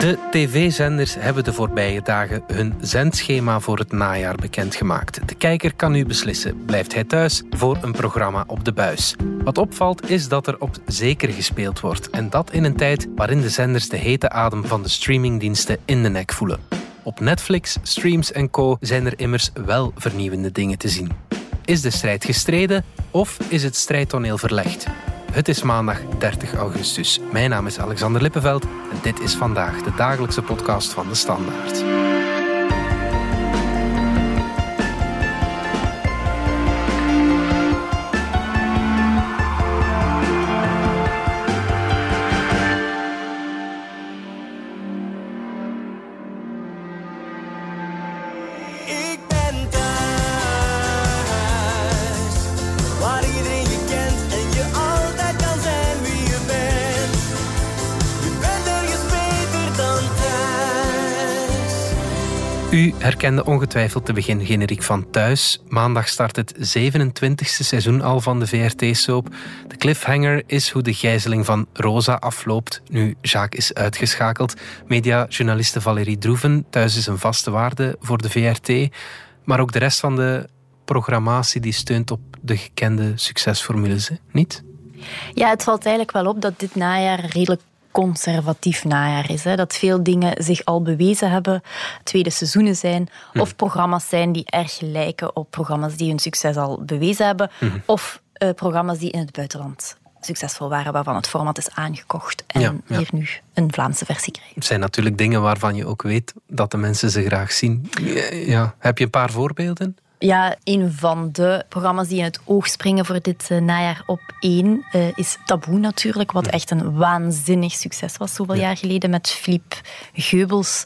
De tv-zenders hebben de voorbije dagen hun zendschema voor het najaar bekendgemaakt. De kijker kan nu beslissen: blijft hij thuis voor een programma op de buis? Wat opvalt is dat er op zeker gespeeld wordt. En dat in een tijd waarin de zenders de hete adem van de streamingdiensten in de nek voelen. Op Netflix, Streams en Co. zijn er immers wel vernieuwende dingen te zien. Is de strijd gestreden of is het strijdtoneel verlegd? Het is maandag 30 augustus. Mijn naam is Alexander Lippenveld en dit is vandaag de dagelijkse podcast van de Standaard. Herkende ongetwijfeld de begingeneriek van Thuis. Maandag start het 27e seizoen al van de VRT-soap. De cliffhanger is hoe de gijzeling van Rosa afloopt, nu Jacques is uitgeschakeld. Mediajournaliste Valérie Droeven. Thuis is een vaste waarde voor de VRT. Maar ook de rest van de programmatie die steunt op de gekende succesformules, niet? Ja, het valt eigenlijk wel op dat dit najaar redelijk conservatief najaar is. Hè. Dat veel dingen zich al bewezen hebben, tweede seizoenen zijn, of programma's zijn die erg lijken op programma's die hun succes al bewezen hebben, of eh, programma's die in het buitenland succesvol waren, waarvan het format is aangekocht en Ja, ja. hier nu een Vlaamse versie krijgt. Het zijn natuurlijk dingen waarvan je ook weet dat de mensen ze graag zien. Ja. Heb je een paar voorbeelden? Ja, een van de programma's die in het oog springen voor dit eh, najaar op één eh, is Taboe natuurlijk, wat echt een waanzinnig succes was zoveel jaar geleden met Philippe Geubels,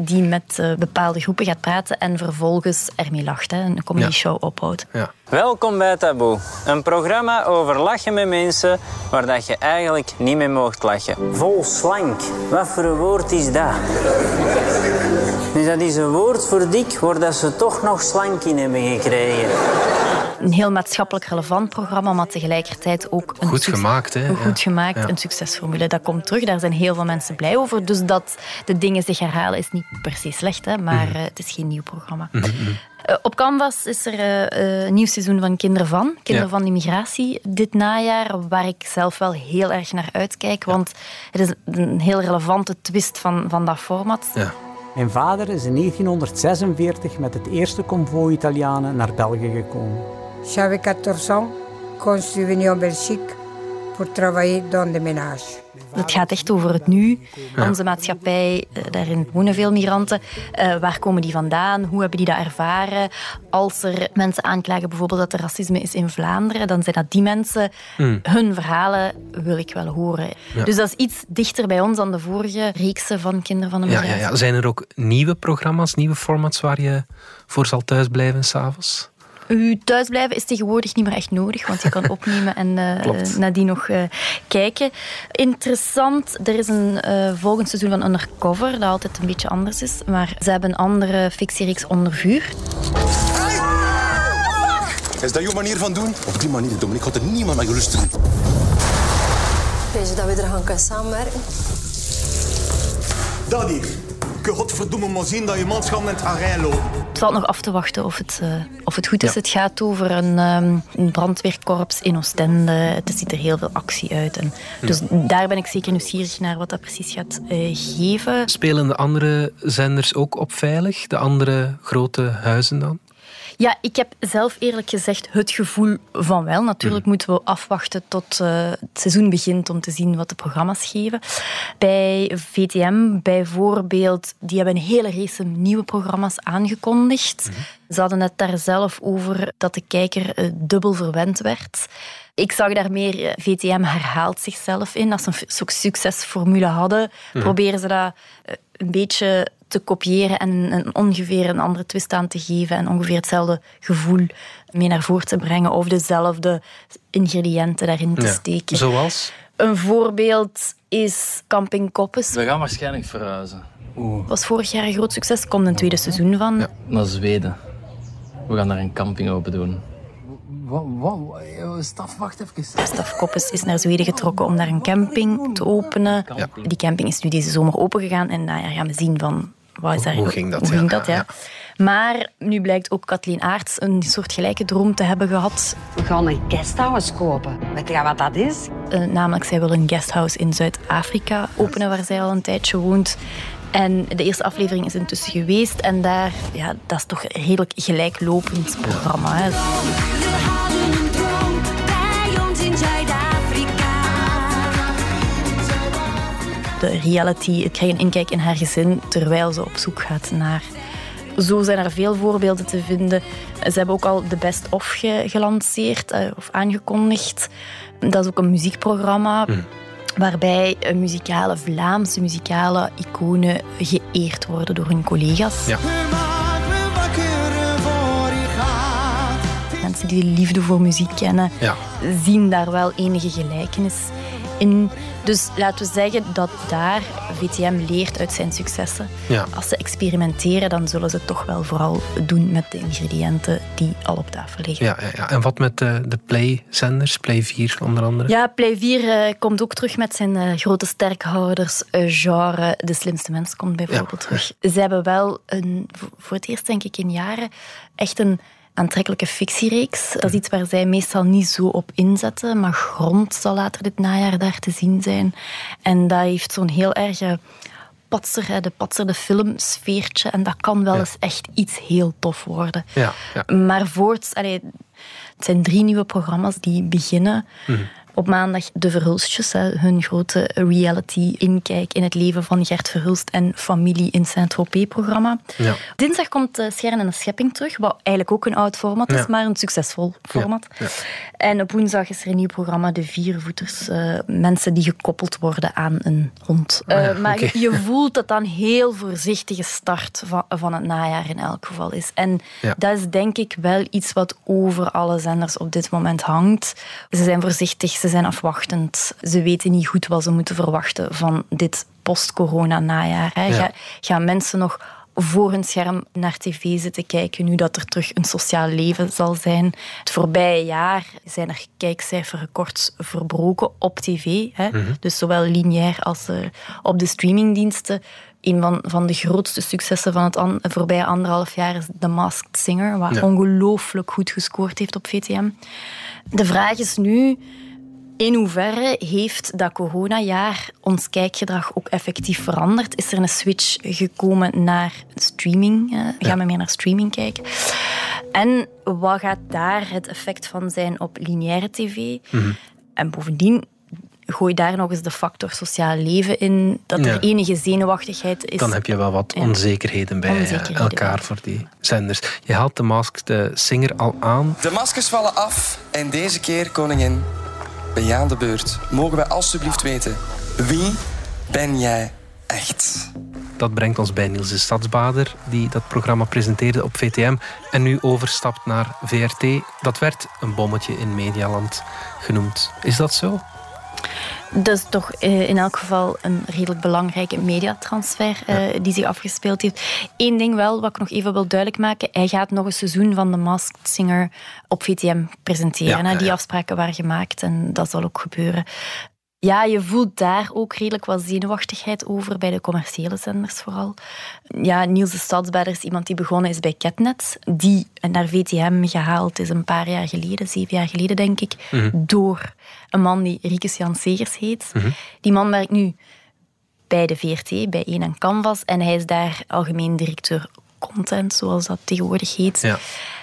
die met eh, bepaalde groepen gaat praten en vervolgens ermee lacht, hè, een comedy Ja. show ophoudt. Ja. Welkom bij Taboe, een programma over lachen met mensen waar dat je eigenlijk niet mee mocht lachen. Vol slank, wat voor een woord is dat? Dus dat is een woord voor dik waar dat ze toch nog slank in hebben gekregen. Een heel maatschappelijk relevant programma, maar tegelijkertijd ook een Goed succes- gemaakt, hè? Een goed gemaakt, Ja. een succesformule. Dat komt terug, daar zijn heel veel mensen blij over. Dus dat de dingen zich herhalen is niet per se slecht, hè, maar Mhm. eh, het is geen nieuw programma. Eh, op Canvas is er eh, een nieuw seizoen van Kinderen van. Kinderen Ja. van Immigratie dit najaar, waar ik zelf wel heel erg naar uitkijk. Want het is een heel relevante twist van, van dat format. Ja. Mijn vader is in 1946 met het eerste konvooi Italianen naar België gekomen. J'avais 14 ans quand je en Belgique pour travailler dans des ménages. Het gaat echt over het nu. Onze maatschappij, eh, daarin wonen veel migranten. Eh, waar komen die vandaan? Hoe hebben die dat ervaren? Als er mensen aanklagen bijvoorbeeld dat er racisme is in Vlaanderen, dan zijn dat die mensen. Hun verhalen wil ik wel horen. Dus dat is iets dichter bij ons dan de vorige reeksen van Kinderen van de Ja, Migratie. ja, ja. Zijn er ook nieuwe programma's, nieuwe formats waar je voor zal thuisblijven s'avonds? Uw thuisblijven is tegenwoordig niet meer echt nodig, want je kan opnemen en eh, Klopt. nadien nog eh, kijken. Interessant, er is een eh, volgend seizoen van Undercover, dat altijd een beetje anders is, maar ze hebben een andere fictiereeks onder vuur. Is dat jouw manier van doen? Op die manier, Dominique, gaat er niemand naar gerust doen. Weet je dat we er gaan kunnen samenwerken? Dat hier. Godverdomme maar zien dat je manschappen in het garijn lopen. Het valt nog af te wachten of het, eh, of het goed is. Het gaat over een, ehm, een brandweerkorps in Oostende. Het ziet er heel veel actie uit. En dus daar ben ik zeker nieuwsgierig naar wat dat precies gaat eh, geven. Spelen de andere zenders ook op veilig? De andere grote huizen dan? Ja, ik heb zelf eerlijk gezegd het gevoel van wel. Natuurlijk moeten we afwachten tot eh, het seizoen begint om te zien wat de programma's geven. Bij VTM bijvoorbeeld, die hebben een hele race nieuwe programma's aangekondigd. Ze hadden het daar zelf over dat de kijker eh, dubbel verwend werd. Ik zag daar meer, eh, VTM herhaalt zichzelf in. Als ze een su- succesformule hadden, proberen ze dat een beetje te kopiëren en een, ongeveer een andere twist aan te geven en ongeveer hetzelfde gevoel mee naar voren te brengen of dezelfde ingrediënten daarin te Ja. steken. Zoals? Een voorbeeld is Camping Koppes. We gaan waarschijnlijk verhuizen. Oeh, was vorig jaar een groot succes. Er komt een tweede seizoen van. naar Zweden. We gaan daar een camping open doen. Wat, staf, wacht even. Staf Koppes is naar Zweden getrokken om daar een camping te openen. Die camping is nu deze zomer opengegaan en nou ja, gaan we zien van... Wat is daar, Hoe ging dat, Hoe ja. ging dat, ja. Ja. Maar nu blijkt ook Kathleen Aarts een soort gelijke droom te hebben gehad. We gaan een guesthouse kopen. Weet je wat dat is? Eh, namelijk, zij wil een guesthouse in Zuid-Afrika openen, waar zij al een tijdje woont. En de eerste aflevering is intussen geweest. En daar, ja, dat is toch een redelijk gelijklopend programma. Hè. De reality, ik krijg een inkijk in haar gezin terwijl ze op zoek gaat naar. Zo zijn er veel voorbeelden te vinden. Ze hebben ook al de Best Of ge- gelanceerd eh, of aangekondigd. Dat is ook een muziekprogramma waarbij eh, muzikale Vlaamse muzikale iconen geëerd worden door hun collega's. Ja. Mensen die de liefde voor muziek kennen, Ja. zien daar wel enige gelijkenis in. Dus laten we zeggen dat daar VTM leert uit zijn successen. Ja. Als ze experimenteren, dan zullen ze toch wel vooral doen met de ingrediënten die al op tafel liggen. Ja, ja, ja. En wat met de, de Play-zenders? Play 4 onder andere? Ja, Play 4 eh, komt ook terug met zijn eh, grote sterkhouders. eh, genre De Slimste Mens komt bijvoorbeeld terug. Ze hebben wel een, voor het eerst, denk ik, in jaren echt een aantrekkelijke fictiereeks. Dat is iets waar zij meestal niet zo op inzetten. Maar Grond zal later dit najaar daar te zien zijn. En dat heeft zo'n heel erg eh, patser, de patser, de filmsfeertje. En dat kan wel eens echt iets heel tof worden. Ja, ja. Maar voorts, allee, het zijn drie nieuwe programma's die beginnen. Mhm. Op maandag De Verhulstjes, hun grote reality-inkijk in het leven van Gert Verhulst en familie in Saint-Tropez-programma. Ja. Dinsdag komt uh, Schern en de Schepping terug, wat eigenlijk ook een oud format is, Ja. maar een succesvol format. Ja. En op woensdag is er een nieuw programma, De Viervoeters. eh, mensen die gekoppeld worden aan een hond. Ah Eh, maar je voelt dat een heel voorzichtige start van, van het najaar in elk geval is. En dat is denk ik wel iets wat over alle zenders op dit moment hangt. Ze zijn voorzichtig, ze zijn afwachtend. Ze weten niet goed wat ze moeten verwachten van dit post-corona najaar. Hè. Ja. Ga- gaan mensen nog voor hun scherm naar tv zitten kijken, nu dat er terug een sociaal leven zal zijn. Het voorbije jaar zijn er kijkcijferrecords verbroken op tv. Hè? Mhm. Dus zowel lineair als eh, op de streamingdiensten. Een van, van de grootste successen van het an- voorbije anderhalf jaar is The Masked Singer, Ja. ongelooflijk goed gescoord heeft op VTM. De vraag is nu, in hoeverre heeft dat coronajaar ons kijkgedrag ook effectief veranderd? Is er een switch gekomen naar streaming? eh, gaan we meer naar streaming kijken? En wat gaat daar het effect van zijn op lineaire tv? Mhm. En bovendien, gooi daar nog eens de factor sociaal leven in, dat er Ja. enige zenuwachtigheid is. Dan heb je wel wat Ja. onzekerheden bij eh, Onzekerheden, elkaar voor die zenders. Je haalt de Masked eh, Singer al aan. De maskers vallen af en deze keer, koningin, ben jij aan de beurt. Mogen wij alstublieft weten, wie ben jij echt? Dat brengt ons bij Niels de Stadsbader, die dat programma presenteerde op VTM en nu overstapt naar VRT. Dat werd een bommetje in Medialand genoemd. Is dat zo? Dat is toch eh, in elk geval een redelijk belangrijke mediatransfer eh, die zich afgespeeld heeft. Eén ding wel, wat ik nog even wil duidelijk maken. Hij gaat nog een seizoen van The Masked Singer op VTM presenteren. Ja, Die afspraken waren gemaakt en dat zal ook gebeuren. Ja, je voelt daar ook redelijk wat zenuwachtigheid over, bij de commerciële zenders vooral. Ja, Niels de Stadsbader is iemand die begonnen is bij Catnet, die naar VTM gehaald is een paar jaar geleden, zeven jaar geleden denk ik, Mhm. door een man die Riekes Jan Segers heet. Mhm. Die man werkt nu bij de VRT, bij 1 en Canvas, en hij is daar algemeen directeur content, zoals dat tegenwoordig heet. Ja.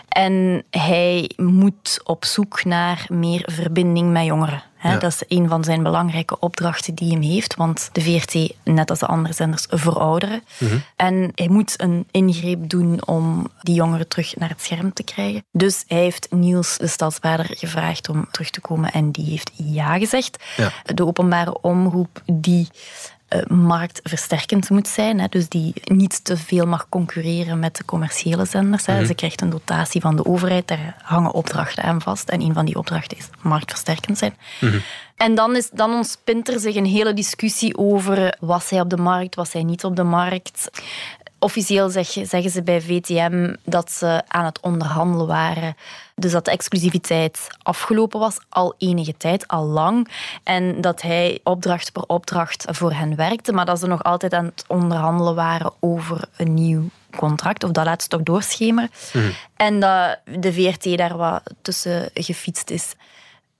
En hij moet op zoek naar meer verbinding met jongeren. Hè. Ja. Dat is een van zijn belangrijke opdrachten die hem heeft. Want de VRT, net als de andere zenders, verouderen. Mhm. En hij moet een ingreep doen om die jongeren terug naar het scherm te krijgen. Dus hij heeft Niels, de stadsbader, gevraagd om terug te komen. En die heeft ja gezegd. Ja. De openbare omroep die marktversterkend moet zijn. Hè, dus die niet te veel mag concurreren met de commerciële zenders. Hè. Mhm. Ze krijgt een dotatie van de overheid, daar hangen opdrachten aan vast. En een van die opdrachten is marktversterkend zijn. En dan, is, dan ontspint er zich een hele discussie over was hij op de markt, was hij niet op de markt. Officieel zeg, zeggen ze bij VTM dat ze aan het onderhandelen waren. Dus dat de exclusiviteit afgelopen was, al enige tijd, al lang. En dat hij opdracht per opdracht voor hen werkte, maar dat ze nog altijd aan het onderhandelen waren over een nieuw contract. Of dat laat ze toch doorschemeren. En dat de VRT daar wat tussen gefietst is.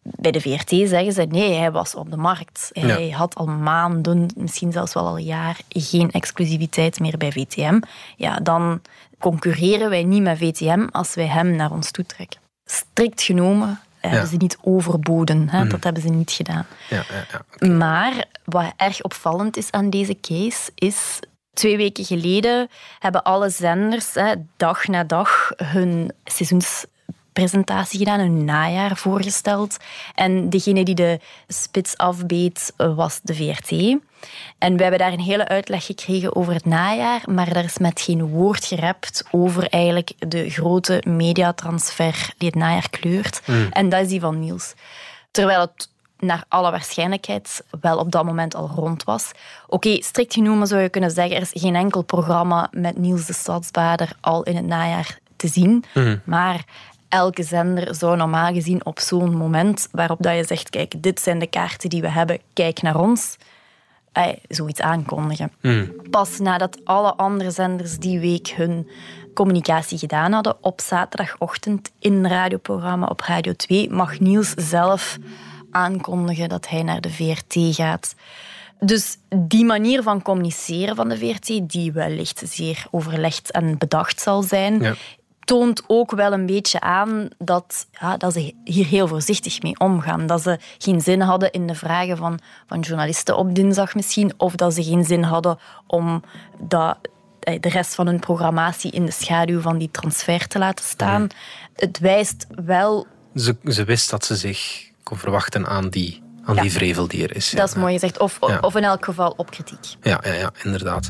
Bij de VRT zeggen ze nee, hij was op de markt. Hij had al maanden, misschien zelfs wel al een jaar, geen exclusiviteit meer bij VTM. Ja, dan concurreren wij niet met VTM als wij hem naar ons toe trekken. Strikt genomen hebben ze niet overboden. Hè? Dat hebben ze niet gedaan. Ja, ja, ja. Maar wat erg opvallend is aan deze case, is Twee weken geleden hebben alle zenders hè, dag na dag hun seizoenspresentatie gedaan, hun najaar voorgesteld. En degene die de spits afbeet was de VRT. En we hebben daar een hele uitleg gekregen over het najaar, maar daar is met geen woord gerept over eigenlijk de grote mediatransfer die het najaar kleurt. En dat is die van Niels. Terwijl het naar alle waarschijnlijkheid wel op dat moment al rond was. Oké, strikt genomen zou je kunnen zeggen, er is geen enkel programma met Niels de Stadsbader al in het najaar te zien. Maar elke zender zou normaal gezien op zo'n moment waarop dat je zegt, kijk, dit zijn de kaarten die we hebben, kijk naar ons, zoiets aankondigen. Pas nadat alle andere zenders die week hun communicatie gedaan hadden, op zaterdagochtend in een radioprogramma op Radio 2, mag Niels zelf aankondigen dat hij naar de VRT gaat. Dus die manier van communiceren van de VRT, die wellicht zeer overlegd en bedacht zal zijn, Ja. Toont ook wel een beetje aan dat, ja, dat ze hier heel voorzichtig mee omgaan. Dat ze geen zin hadden in de vragen van, van journalisten op dinsdag misschien, of dat ze geen zin hadden om dat, eh, de rest van hun programmatie in de schaduw van die transfer te laten staan. Het wijst wel Ze, ze wist dat ze zich kon verwachten aan die, aan die vrevel die er is. ja. Dat is mooi gezegd. Of, Ja. of in elk geval op kritiek. Ja, ja, ja, inderdaad.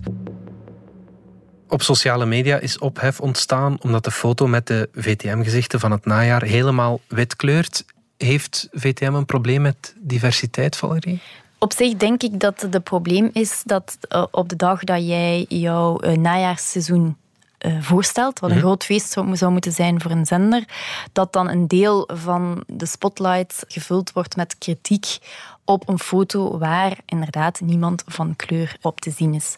Op sociale media is ophef ontstaan omdat de foto met de VTM-gezichten van het najaar helemaal wit kleurt. Heeft VTM een probleem met diversiteit, Valerie? Op zich denk ik dat het probleem is dat eh, op de dag dat jij jouw eh, najaarsseizoen eh, voorstelt, wat een Mhm. groot feest zou, zou moeten zijn voor een zender, dat dan een deel van de spotlight gevuld wordt met kritiek op een foto waar inderdaad niemand van kleur op te zien is.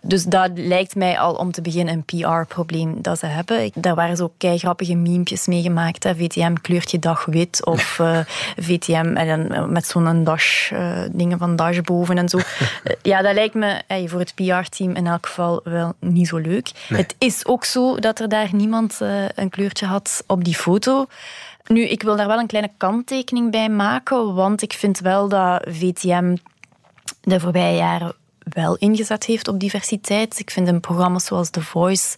Dus dat lijkt mij al om te beginnen een PR-probleem dat ze hebben. Daar waren zo kei grappige memepjes mee gemaakt. Hè. VTM kleurt je dag wit of eh, VTM en dan met zo'n dash, eh, dingen van dash boven en zo. Eh, ja, dat lijkt me eh, voor het PR-team in elk geval wel niet zo leuk. Nee. Het is ook zo dat er daar niemand eh, een kleurtje had op die foto. Nu, ik wil daar wel een kleine kanttekening bij maken, want ik vind wel dat VTM de voorbije jaren wel ingezet heeft op diversiteit. Ik vind in programma's zoals The Voice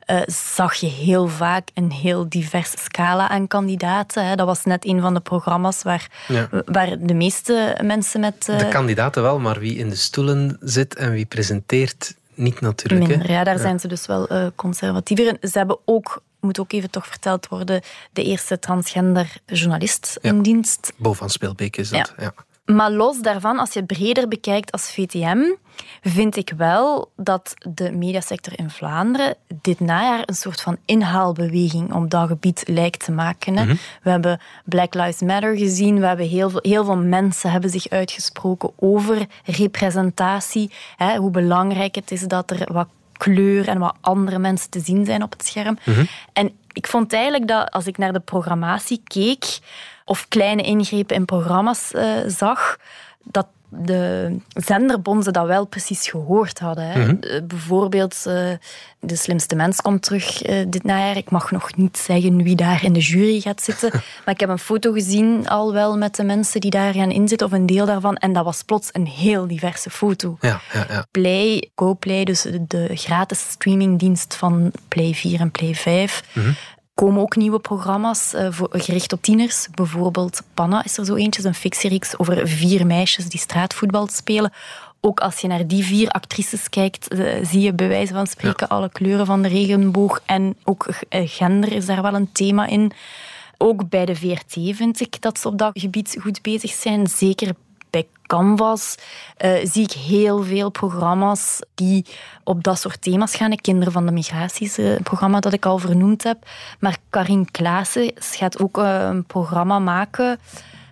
eh, zag je heel vaak een heel diverse scala aan kandidaten. Hè. Dat was net een van de programma's waar, Ja. waar de meeste mensen met... eh, De kandidaten wel, maar wie in de stoelen zit en wie presenteert, niet natuurlijk. hè? Minder, ja, daar zijn ze dus wel eh, conservatiever in. Ze hebben ook, moet ook even toch verteld worden, de eerste transgender journalist in dienst. Bo van Speelbeek is dat. Ja. Maar los daarvan, als je breder bekijkt als VTM, vind ik wel dat de mediasector in Vlaanderen dit najaar een soort van inhaalbeweging op dat gebied lijkt te maken. Hè. Mhm. We hebben Black Lives Matter gezien, we hebben heel veel, heel veel mensen hebben zich uitgesproken over representatie, hè, hoe belangrijk het is dat er wat kleur en wat andere mensen te zien zijn op het scherm. En ik vond eigenlijk dat als ik naar de programmatie keek of kleine ingrepen in programma's eh, zag, dat de zenderbonzen dat wel precies gehoord hadden. Hè. Mhm. Eh, bijvoorbeeld eh, De Slimste Mens komt terug eh, dit najaar. Ik mag nog niet zeggen wie daar in de jury gaat zitten. maar ik heb een foto gezien al wel met de mensen die daar gaan inzitten, of een deel daarvan. En dat was plots een heel diverse foto. Ja, ja, ja. Play, GoPlay, dus de, de gratis streamingdienst van Play 4 en Play 5, komen ook nieuwe programma's eh, voor, gericht op tieners. Bijvoorbeeld Panna is er zo eentje, een fictiereeks over vier meisjes die straatvoetbal spelen. Ook als je naar die vier actrices kijkt, eh, zie je bij wijze van spreken alle kleuren van de regenboog. En ook eh, gender is daar wel een thema in. Ook bij de VRT vind ik dat ze op dat gebied goed bezig zijn. Zeker Bij Canvas eh, zie ik heel veel programma's die op dat soort thema's gaan. De Kinderen van de Migraties, een programma dat ik al vernoemd heb. Maar Karin Klaassen gaat ook eh, een programma maken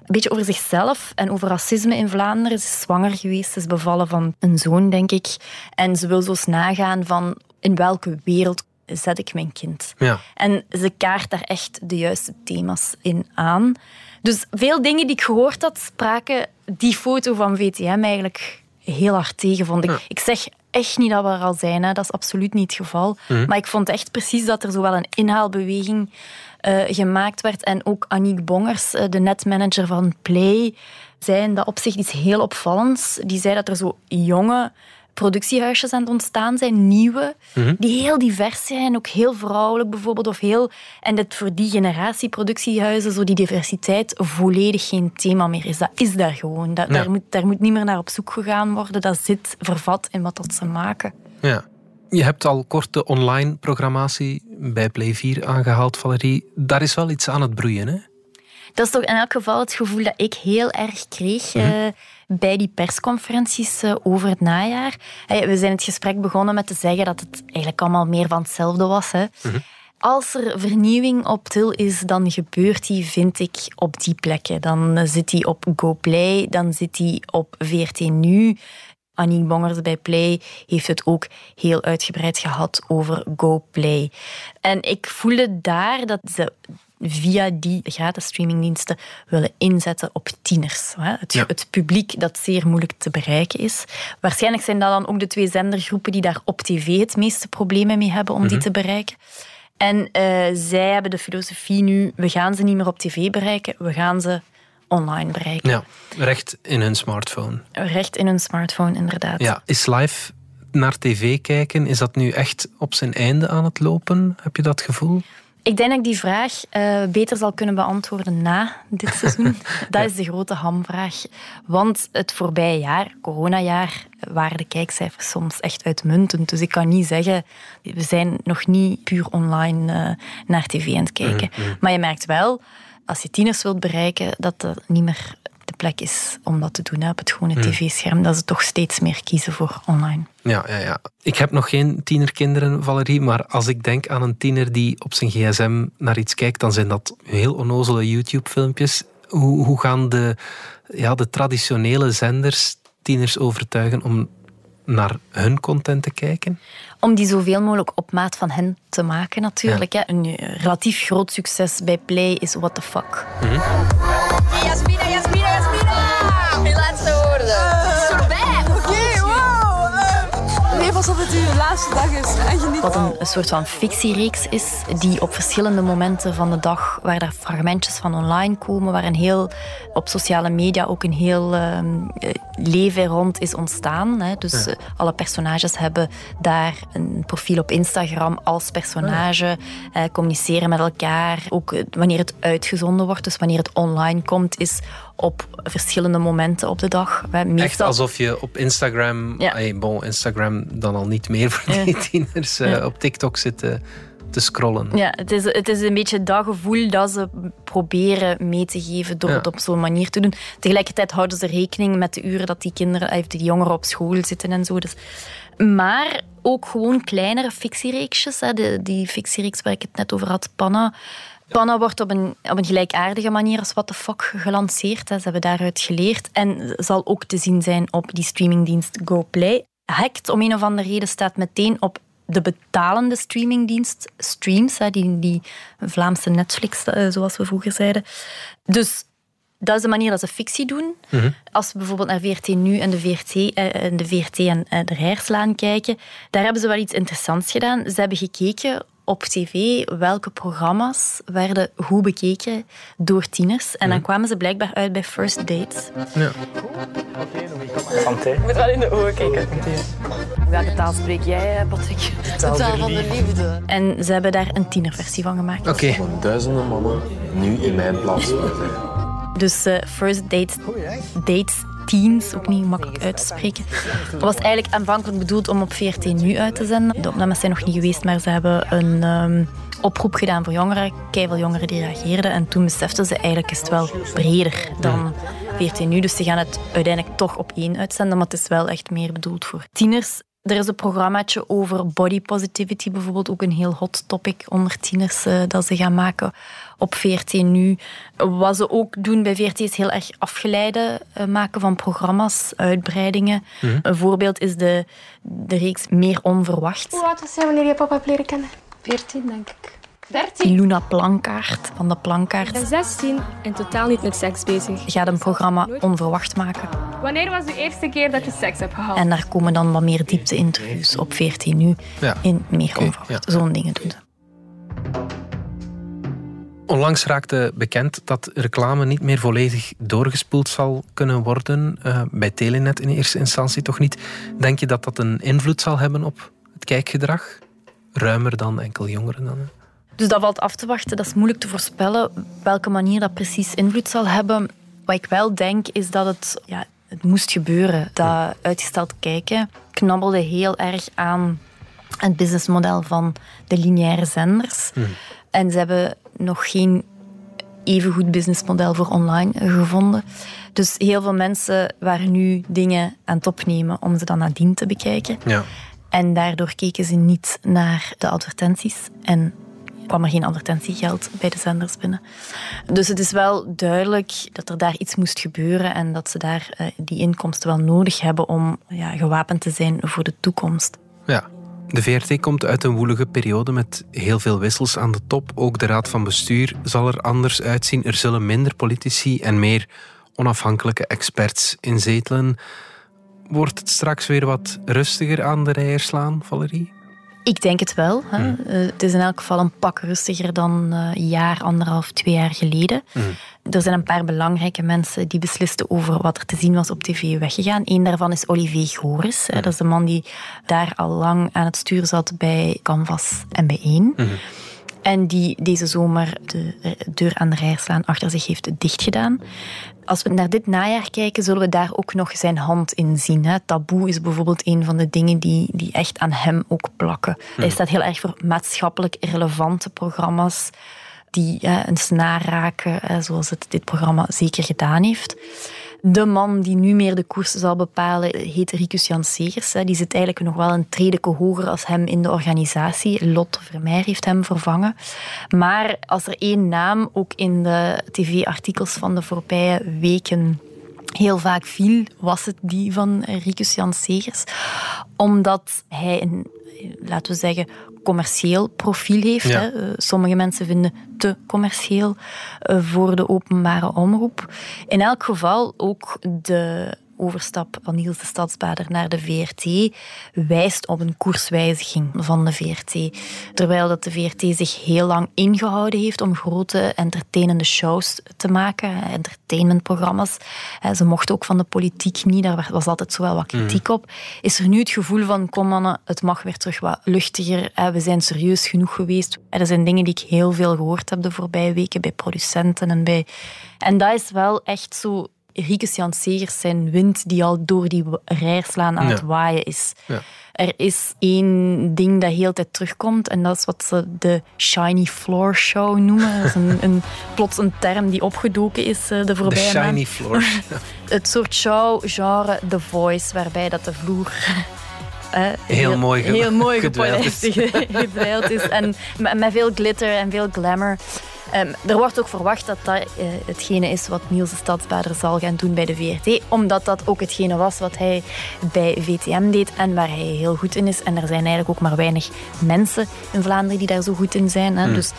een beetje over zichzelf en over racisme in Vlaanderen. Ze is zwanger geweest, ze is bevallen van een zoon, denk ik. En ze wil zo eens nagaan van in welke wereld zet ik mijn kind. Ja. En ze kaart daar echt de juiste thema's in aan. Dus veel dingen die ik gehoord had, spraken die foto van VTM eigenlijk heel hard tegen, vond ik. Ik zeg echt niet dat we er al zijn, hè. dat is absoluut niet het geval. Mhm. Maar ik vond echt precies dat er zo wel een inhaalbeweging eh, gemaakt werd. En ook Aniek Bongers, eh, de netmanager van Play, zei in dat opzicht iets heel opvallends. Die zei dat er zo jonge productiehuisjes aan het ontstaan zijn, nieuwe, Mhm. die heel divers zijn, ook heel vrouwelijk bijvoorbeeld, of heel... En dat voor die generatie productiehuizen zo die diversiteit volledig geen thema meer is. Dat is daar gewoon. Dat, Ja. daar, moet, daar moet niet meer naar op zoek gegaan worden. Dat zit vervat in wat dat ze maken. Ja. Je hebt al kort de online programmatie bij Play 4 aangehaald, Valerie. Daar is wel iets aan het broeien, hè? Dat is toch in elk geval het gevoel dat ik heel erg kreeg eh, bij die persconferenties eh, over het najaar. We zijn het gesprek begonnen met te zeggen dat het eigenlijk allemaal meer van hetzelfde was. Hè. Als er vernieuwing op til is, dan gebeurt die, vind ik, op die plekken. Dan eh, zit die op GoPlay, dan zit die op VRT Nu. Aniek Bongers bij Play heeft het ook heel uitgebreid gehad over GoPlay. En ik voelde daar dat ze via die gratis streamingdiensten willen inzetten op tieners. hè. Het, Ja. het publiek dat zeer moeilijk te bereiken is. Waarschijnlijk zijn dat dan ook de twee zendergroepen die daar op tv het meeste problemen mee hebben om die Mhm. te bereiken. En eh, zij hebben de filosofie nu, we gaan ze niet meer op tv bereiken, we gaan ze online bereiken. Ja, recht in hun smartphone. Recht in hun smartphone, inderdaad. Ja, is live naar tv kijken, is dat nu echt op zijn einde aan het lopen? Heb je dat gevoel? Ik denk dat ik die vraag eh, beter zal kunnen beantwoorden na dit seizoen. dat is de grote hamvraag. Want het voorbije jaar, coronajaar, waren de kijkcijfers soms echt uitmuntend. Dus ik kan niet zeggen, we zijn nog niet puur online eh, naar tv aan het kijken. Mhm, mhm. Maar je merkt wel, als je tieners wilt bereiken, dat er niet meer de plek is om dat te doen hè, op het gewone Mhm. tv-scherm. Dat ze toch steeds meer kiezen voor online. Ja, ja, ja. Ik heb nog geen tienerkinderen, Valerie, maar als ik denk aan een tiener die op zijn gsm naar iets kijkt, dan zijn dat heel onnozele YouTube-filmpjes. Hoe, hoe gaan de, ja, de traditionele zenders tieners overtuigen om naar hun content te kijken? Om die zoveel mogelijk op maat van hen te maken, natuurlijk. hè. Een eh, relatief groot succes bij Play is What the Fuck. Jasmina, Wat een, een soort van fictiereeks is, die op verschillende momenten van de dag, waar daar fragmentjes van online komen, waar een heel, op sociale media ook een heel ehm, eh, leven rond is ontstaan. Hè. Dus Ja. eh, alle personages hebben daar een profiel op Instagram als personage, eh, communiceren met elkaar. Ook wanneer het uitgezonden wordt, dus wanneer het online komt, is op verschillende momenten op de dag. Hè. Echt Meestal alsof je op Instagram, Ja. hey, bon, Instagram dan al niet meer voor die Ja. tieners, eh, Ja. op TikTok zitten te scrollen. Ja, het is, het is een beetje dat gevoel dat ze proberen mee te geven door Ja. het op zo'n manier te doen. Tegelijkertijd houden ze rekening met de uren dat die kinderen, eh, die jongeren op school zitten en zo. Dus. Maar ook gewoon kleinere fictiereeksjes. Hè. De, die fictiereeks waar ik het net over had, Panna. Panna wordt op een, op een gelijkaardige manier als What the Fuck gelanceerd. Hè. Ze hebben daaruit geleerd. En zal ook te zien zijn op die streamingdienst GoPlay. Hacked, om een of andere reden, staat meteen op de betalende streamingdienst Streams, hè, die, die Vlaamse Netflix, eh, zoals we vroeger zeiden. Dus dat is de manier dat ze fictie doen. Als we bijvoorbeeld naar VRT Nu en de VRT, eh, en, de VRT en eh, de kijken, daar hebben ze wel iets interessants gedaan. Ze hebben gekeken op tv welke programma's werden hoe bekeken door tieners. En dan kwamen ze blijkbaar uit bij First Dates. Ja. Je moet wel in de ogen kijken. Welke taal spreek jij, eh, Patrick? De taal der liefde. liefde. En ze hebben daar een tienerversie van gemaakt. Oké. Duizenden mannen nu in mijn plaats. Dus eh, First Dates, dates Teens, ook niet makkelijk uit te spreken. Dat was eigenlijk aanvankelijk bedoeld om op VRT Nu uit te zenden. De opnames zijn nog niet geweest, maar ze hebben een ehm, oproep gedaan voor jongeren. Keiveel jongeren die reageerden. En toen beseften ze eigenlijk is het wel breder dan 14 nu. Dus ze gaan het uiteindelijk toch op één uitzenden, maar het is wel echt meer bedoeld voor tieners. Er is een programmaatje over body positivity, bijvoorbeeld ook een heel hot topic onder tieners uh, dat ze gaan maken op VRT nu. Wat ze ook doen bij VRT is heel erg afgeleide uh, maken van programma's, uitbreidingen. Mhm. Een voorbeeld is de, de reeks Meer Onverwacht. Hoe oud was jij wanneer je papa hebt leren kennen? 14, denk ik. 13? Iluna Plankaart van de Plankaart Ik ben 16 en totaal niet met seks bezig. gaat een programma onverwacht maken. Wanneer was de eerste keer dat je seks hebt gehad? En daar komen dan wat meer diepte-interviews op 14 nu Ja. in Meer Onverwacht. Zo'n dingen doen ze. Onlangs raakte bekend dat reclame niet meer volledig doorgespoeld zal kunnen worden. eh, bij Telenet in eerste instantie toch niet. Denk je dat dat een invloed zal hebben op het kijkgedrag? Ruimer dan enkel jongeren dan? Dus dat valt af te wachten. Dat is moeilijk te voorspellen welke manier dat precies invloed zal hebben. Wat ik wel denk, is dat het, ja, het moest gebeuren. Dat uitgesteld kijken knabbelde heel erg aan het businessmodel van de lineaire zenders. En ze hebben nog geen even goed businessmodel voor online gevonden. Dus heel veel mensen waren nu dingen aan het opnemen om ze dan nadien te bekijken. Ja. En daardoor keken ze niet naar de advertenties en kwam er geen advertentiegeld bij de zenders binnen. Dus het is wel duidelijk dat er daar iets moest gebeuren en dat ze daar eh, die inkomsten wel nodig hebben om ja, gewapend te zijn voor de toekomst. Ja. De VRT komt uit een woelige periode met heel veel wissels aan de top. Ook de raad van bestuur zal er anders uitzien. Er zullen minder politici en meer onafhankelijke experts inzetelen. Wordt het straks weer wat rustiger aan de rijer slaan, Valerie? Ik denk het wel. Hè. Eh, het is in elk geval een pak rustiger dan eh, een jaar, anderhalf, twee jaar geleden. Er zijn een paar belangrijke mensen die beslisten over wat er te zien was op tv weggegaan. Eén daarvan is Olivier Goris. hè. Dat is de man die daar al lang aan het stuur zat bij Canvas en bij 1. En die deze zomer de eh, deur aan de rijerslaan achter zich heeft dichtgedaan. Als we naar dit najaar kijken, zullen we daar ook nog zijn hand in zien. Hè. Taboe is bijvoorbeeld een van de dingen die, die echt aan hem ook plakken. Hij staat heel erg voor maatschappelijk relevante programma's die hè, een snaar raken, hè, zoals het dit programma zeker gedaan heeft. De man die nu meer de koers zal bepalen heet Ricus Jan Segers. Die zit eigenlijk nog wel een tredeke hoger als hem in de organisatie. Lotte Vermeer heeft hem vervangen. Maar als er één naam ook in de tv-artikels van de voorbije weken heel vaak viel, was het die van Ricus Jan Segers. Omdat hij een, laten we zeggen, commercieel profiel heeft. Ja. Hè. Eh, Sommige mensen vinden te commercieel eh, voor de openbare omroep. In elk geval ook de overstap van Niels de Stadsbader naar de VRT wijst op een koerswijziging van de VRT. Terwijl dat de VRT zich heel lang ingehouden heeft om grote entertainende shows te maken, entertainmentprogramma's. Ze mochten ook van de politiek niet, daar was altijd zo wel wat kritiek op. Is er nu het gevoel van, kom mannen, het mag weer terug wat luchtiger, we zijn serieus genoeg geweest. Er zijn dingen die ik heel veel gehoord heb de voorbije weken bij producenten en bij... En dat is wel echt zo Riekes Jan Segers zijn wind die al door die rijrslaan aan Ja. het waaien is. Ja. Er is één ding dat heel de tijd terugkomt en dat is wat ze de shiny floor show noemen. Dat is een, een, plots een term die opgedoken is eh, de De voorbije shiny maand. floors. Het soort show-genre The Voice, waarbij dat de vloer... eh, Heel mooi ge- heel mooi gepolijst is. En met veel glitter en veel glamour. Ehm, er wordt ook verwacht dat dat eh, hetgene is wat Niels de Stadsbader zal gaan doen bij de VRT. Omdat dat ook hetgene was wat hij bij VTM deed en waar hij heel goed in is. En er zijn eigenlijk ook maar weinig mensen in Vlaanderen die daar zo goed in zijn. Hè. Hmm. Dus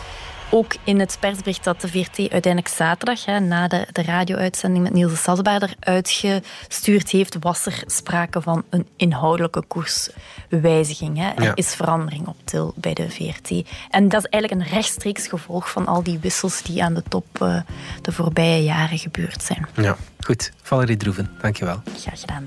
ook in het persbericht dat de VRT uiteindelijk zaterdag, hè, na de, de radio-uitzending met Niels de Stadsbader, uitgestuurd heeft, was er sprake van een inhoudelijke koerswijziging. Hè. Er Ja. is verandering op til bij de VRT. En dat is eigenlijk een rechtstreeks gevolg van al die wissels die aan de top eh, de voorbije jaren gebeurd zijn. Ja, goed. Valerie Droeven, dankjewel. Graag gedaan.